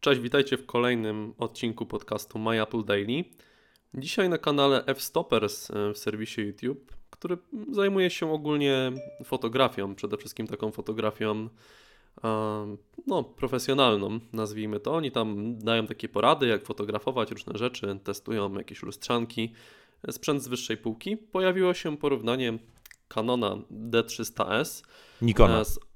Cześć, witajcie w kolejnym odcinku podcastu My Apple Daily. Dzisiaj na kanale F-Stoppers e, w serwisie YouTube, który zajmuje się ogólnie fotografią, przede wszystkim taką fotografią e, no, profesjonalną, nazwijmy to. Oni tam dają takie porady, jak fotografować różne rzeczy, testują jakieś lustrzanki, sprzęt z wyższej półki. Pojawiło się porównanie Canona D300S Nikona. e, z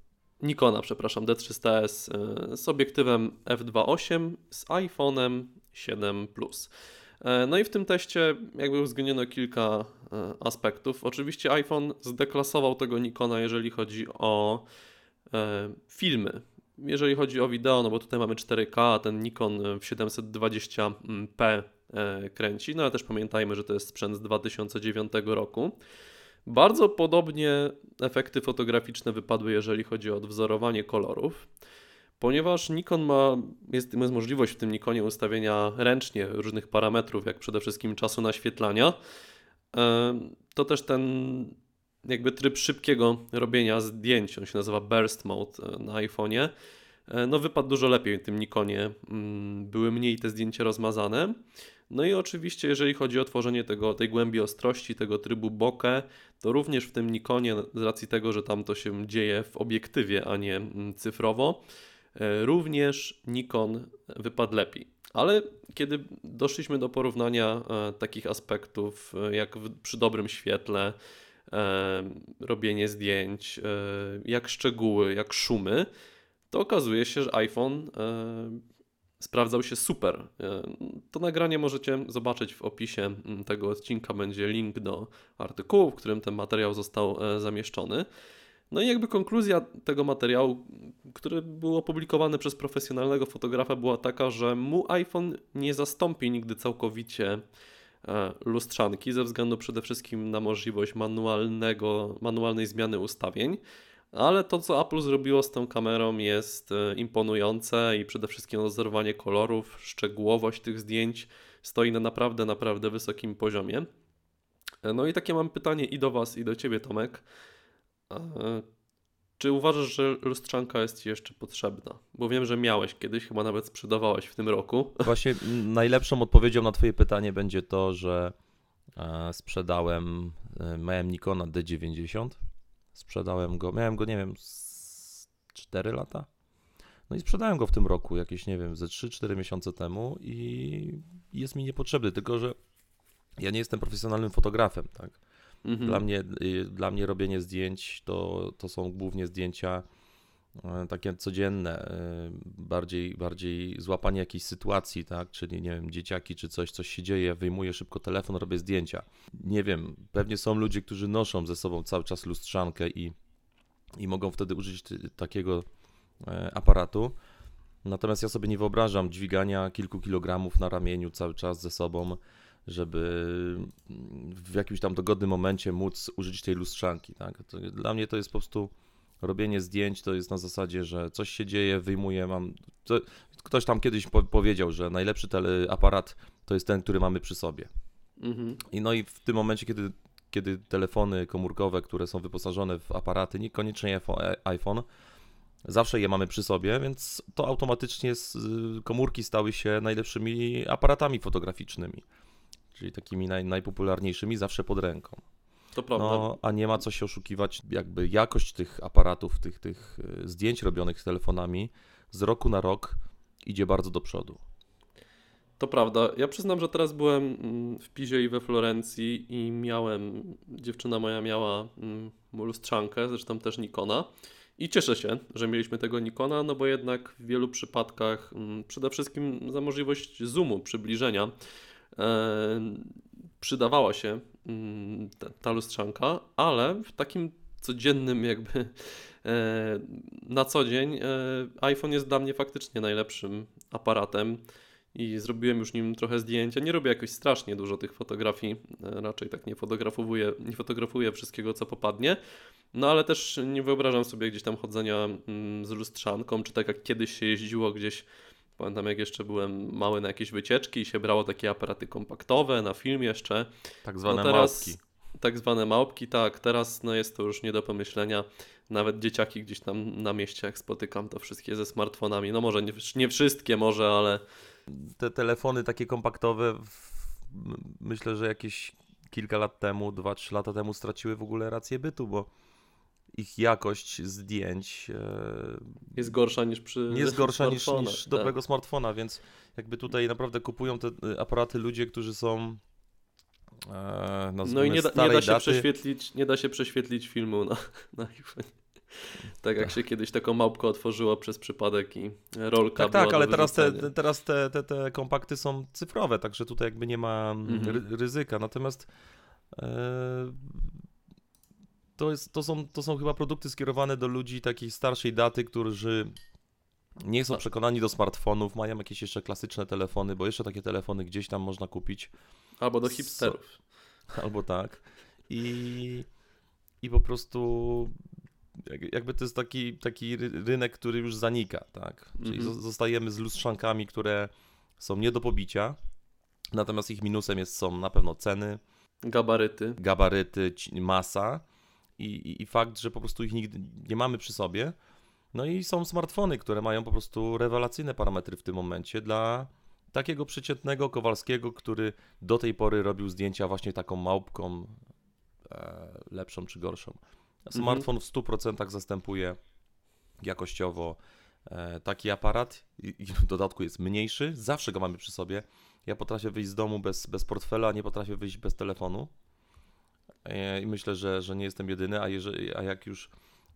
Nikona, przepraszam, D300S e, z obiektywem f2.8 z iPhone'em 7 Plus. E, No i w tym teście jakby uwzględniono kilka e, aspektów. Oczywiście iPhone zdeklasował tego Nikona, jeżeli chodzi o filmy. Jeżeli chodzi o wideo, no bo tutaj mamy 4K, a ten Nikon w 720p e, kręci, no ale też pamiętajmy, że to jest sprzęt z 2009 roku. Bardzo podobnie efekty fotograficzne wypadły, jeżeli chodzi o odwzorowanie kolorów, ponieważ Nikon ma, jest, jest możliwość w tym Nikonie ustawienia ręcznie różnych parametrów, jak przede wszystkim czasu naświetlania. E, To też ten jakby tryb szybkiego robienia zdjęć, on się nazywa Burst Mode e, na iPhone'ie, e, no wypadł dużo lepiej w tym Nikonie, mm, były mniej te zdjęcia rozmazane. No i oczywiście, jeżeli chodzi o tworzenie tego, tej głębi ostrości, tego trybu bokeh, to również w tym Nikonie, z racji tego, że tam to się dzieje w obiektywie, a nie mm, cyfrowo, e, również Nikon wypadł lepiej. Ale kiedy doszliśmy do porównania e, takich aspektów, e, jak przy dobrym świetle, robienie zdjęć, jak szczegóły, jak szumy, to okazuje się, że iPhone sprawdzał się super. E, To nagranie możecie zobaczyć w opisie mm, tego odcinka. Będzie link do artykułu, w którym ten materiał został e, zamieszczony. No i jakby konkluzja tego materiału, który był opublikowany przez profesjonalnego fotografa, była taka, że mu iPhone nie zastąpi nigdy całkowicie e, lustrzanki, ze względu przede wszystkim na możliwość manualnego, manualnej zmiany ustawień. Ale to, co Apple zrobiło z tą kamerą, jest e, imponujące i przede wszystkim odzorowanie kolorów, szczegółowość tych zdjęć stoi na naprawdę, naprawdę wysokim poziomie. E, No i takie mam pytanie i do Was, i do Ciebie, Tomek. E, Czy uważasz, że lustrzanka jest Ci jeszcze potrzebna? Bo wiem, że miałeś kiedyś, chyba nawet sprzedawałeś w tym roku. Właśnie najlepszą odpowiedzią na Twoje pytanie będzie to, że sprzedałem, miałem Nikona D90. Sprzedałem go, miałem go, nie wiem, z 4 lata. No i sprzedałem go w tym roku, jakieś, nie wiem, ze 3-4 miesiące temu i jest mi niepotrzebny, tylko że ja nie jestem profesjonalnym fotografem, tak? Mhm. Dla mnie, y, dla mnie robienie zdjęć to, to są głównie zdjęcia takie codzienne, e, bardziej, bardziej złapanie jakiejś sytuacji, tak? Czyli nie wiem, dzieciaki czy coś, coś się dzieje, wyjmuję szybko telefon, robię zdjęcia. Nie wiem, pewnie są ludzie, którzy noszą ze sobą cały czas lustrzankę i, i mogą wtedy użyć takiego e, aparatu. Natomiast ja sobie nie wyobrażam dźwigania kilku kilogramów na ramieniu cały czas ze sobą, żeby w jakimś tam dogodnym momencie móc użyć tej lustrzanki. Tak? Dla mnie to jest po prostu robienie zdjęć, to jest na zasadzie, że coś się dzieje, wyjmuję, mam... To, ktoś tam kiedyś po, powiedział, że najlepszy aparat to jest ten, który mamy przy sobie. Mhm. I no i w tym momencie, kiedy, kiedy telefony komórkowe, które są wyposażone w aparaty, niekoniecznie iPhone- zawsze je mamy przy sobie, więc to automatycznie komórki stały się najlepszymi aparatami fotograficznymi. Czyli takimi naj, najpopularniejszymi zawsze pod ręką. To prawda. No, a nie ma co się oszukiwać, jakby jakość tych aparatów, tych, tych y, zdjęć robionych telefonami z roku na rok idzie bardzo do przodu. To prawda. Ja przyznam, że teraz byłem mm, w Pizie i we Florencji i miałem, dziewczyna moja miała mm, lustrzankę, zresztą też Nikona. I cieszę się, że mieliśmy tego Nikona, no bo jednak w wielu przypadkach mm, przede wszystkim za możliwość zoomu, przybliżenia e, przydawała się ta, ta lustrzanka, ale w takim codziennym jakby e, na co dzień e, iPhone jest dla mnie faktycznie najlepszym aparatem i zrobiłem już nim trochę zdjęcia. Nie robię jakoś strasznie dużo tych fotografii, e, raczej tak nie fotografuję, nie fotografuję wszystkiego, co popadnie. No ale też nie wyobrażam sobie gdzieś tam chodzenia mm, z lustrzanką, czy tak jak kiedyś się jeździło gdzieś. Pamiętam, jak jeszcze byłem mały na jakieś wycieczki i się brało takie aparaty kompaktowe, na film jeszcze. Tak zwane No teraz- małpki. Tak zwane małpki, tak. Teraz no, jest to już nie do pomyślenia. Nawet dzieciaki gdzieś tam na mieście, jak spotykam, to wszystkie ze smartfonami. No może nie, nie wszystkie, może, ale Te telefony takie kompaktowe, myślę, że jakieś kilka lat temu, 2-3 lata temu straciły w ogóle rację bytu, bo ich jakość zdjęć e, jest gorsza niż przy jest gorsza niż, niż tak. dobrego smartfona, więc jakby tutaj naprawdę kupują te y, aparaty ludzie, którzy są e, No i nie da, nie da się daty. prześwietlić, nie da się prześwietlić filmu na, na iPhone. Tak jak się kiedyś taką małpkę otworzyło przez przypadek i rolka Tak, tak, ale teraz, te, teraz te, te, te kompakty są cyfrowe, także tutaj jakby nie ma Mhm. ry, ryzyka. Natomiast e, to, jest, to, są, to są chyba produkty skierowane do ludzi takiej starszej daty, którzy nie są przekonani do smartfonów, mają jakieś jeszcze klasyczne telefony, bo jeszcze takie telefony gdzieś tam można kupić. Albo do hipsterów. Albo tak. I, i po prostu jak- jakby to jest taki, taki ry- rynek, który już zanika, tak? Czyli Mhm. zo- zostajemy z lustrzankami, które są nie do pobicia, natomiast ich minusem jest, są na pewno ceny, Gabaryty. gabaryty, masa i, i, i fakt, że po prostu ich nigdy nie mamy przy sobie. No i są smartfony, które mają po prostu rewelacyjne parametry w tym momencie dla takiego przeciętnego Kowalskiego, który do tej pory robił zdjęcia właśnie taką małpką, e, lepszą czy gorszą. Smartfon w 100% zastępuje jakościowo e, taki aparat i, i w dodatku jest mniejszy, zawsze go mamy przy sobie. Ja potrafię wyjść z domu bez, bez portfela, nie potrafię wyjść bez telefonu. E, I myślę, że, że nie jestem jedyny, a, jeżeli, a jak już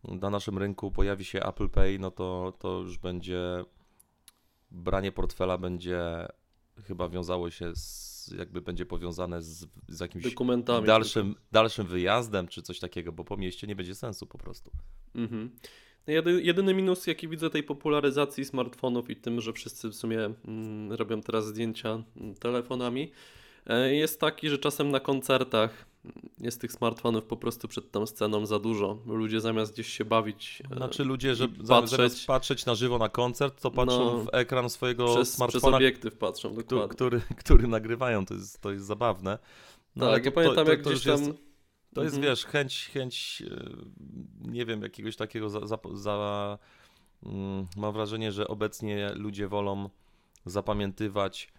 na naszym rynku pojawi się Apple Pay, no to, to już będzie branie portfela będzie chyba wiązało się z, jakby będzie powiązane z, z jakimś dalszym, dalszym wyjazdem czy coś takiego, bo po mieście nie będzie sensu po prostu. Mhm. No Jedy, jedyny minus, jaki widzę tej popularyzacji smartfonów i tym, że wszyscy w sumie mm, robią teraz zdjęcia mm, telefonami, jest taki, że czasem na koncertach jest tych smartfonów po prostu przed tą sceną za dużo. Ludzie zamiast gdzieś się bawić e, Znaczy ludzie, że patrzeć... zamiast patrzeć na żywo na koncert, to patrzą No, w ekran swojego przez, przez smartfona, obiektyw patrzą, dokładnie. który, który nagrywają. To jest, to jest zabawne. No, ale tak, ja to- pamiętam to, jak gdzieś tam... jest, to jest, Mhm. wiesz, chęć, chęć, e, nie wiem, jakiegoś takiego za, za, za mm, mam wrażenie, że obecnie ludzie wolą zapamiętywać e,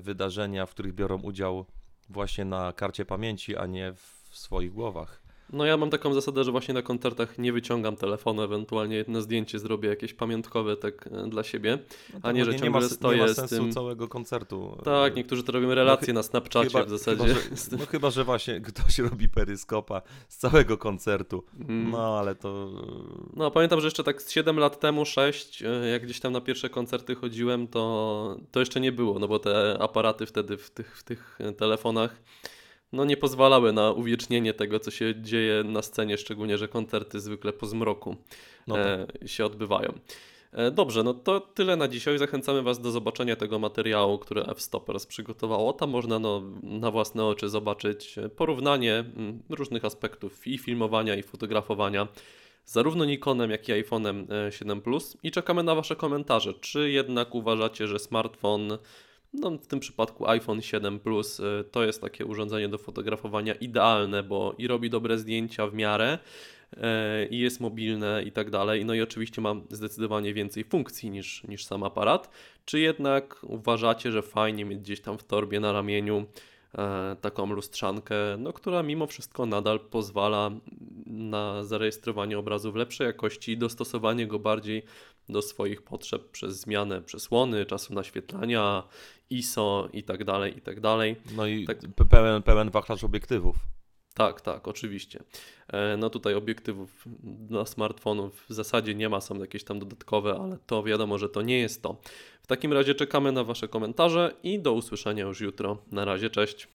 wydarzenia, w których biorą udział właśnie na karcie pamięci, a nie w swoich głowach. No ja mam taką zasadę, że właśnie na koncertach nie wyciągam telefonu, ewentualnie jedno zdjęcie zrobię jakieś pamiątkowe tak e, dla siebie. No A nie, że nie ma, ciągle s- nie stoję ma z sensu tym- całego koncertu. Tak, E, niektórzy to robią relacje na Snapchacie w zasadzie. Chyba że, no chyba, że właśnie ktoś robi peryskopa z całego koncertu. Mm. No ale to. No, pamiętam, że jeszcze tak z 7 lat temu, 6, e, jak gdzieś tam na pierwsze koncerty chodziłem, to, to jeszcze nie było, no bo te aparaty wtedy w tych, w tych telefonach no nie pozwalały na uwiecznienie tego, co się dzieje na scenie, szczególnie, że koncerty zwykle po zmroku No tak. e, się odbywają. E, Dobrze, no to tyle na dzisiaj. Zachęcamy Was do zobaczenia tego materiału, który F-Stoppers przygotowało. Tam można no, na własne oczy zobaczyć e, porównanie mm, różnych aspektów i filmowania, i fotografowania zarówno Nikonem, jak i iPhone'em e, 7 Plus. I czekamy na Wasze komentarze. Czy jednak uważacie, że smartfon, no w tym przypadku iPhone 7 Plus, e, to jest takie urządzenie do fotografowania idealne, bo i robi dobre zdjęcia w miarę, e, i jest mobilne i tak dalej. No i oczywiście mam zdecydowanie więcej funkcji niż, niż sam aparat. Czy jednak uważacie, że fajnie mieć gdzieś tam w torbie na ramieniu e, taką lustrzankę, no, która mimo wszystko nadal pozwala na zarejestrowanie obrazu w lepszej jakości i dostosowanie go bardziej do swoich potrzeb przez zmianę przesłony, czasu naświetlania, ISO i tak dalej, i tak dalej. No i tak. pe- pełen, pełen wachlarz obiektywów. Tak, tak, oczywiście. E, No tutaj obiektywów dla smartfonów w zasadzie nie ma, są jakieś tam dodatkowe, ale to wiadomo, że to nie jest to. W takim razie czekamy na Wasze komentarze i do usłyszenia już jutro. Na razie, cześć.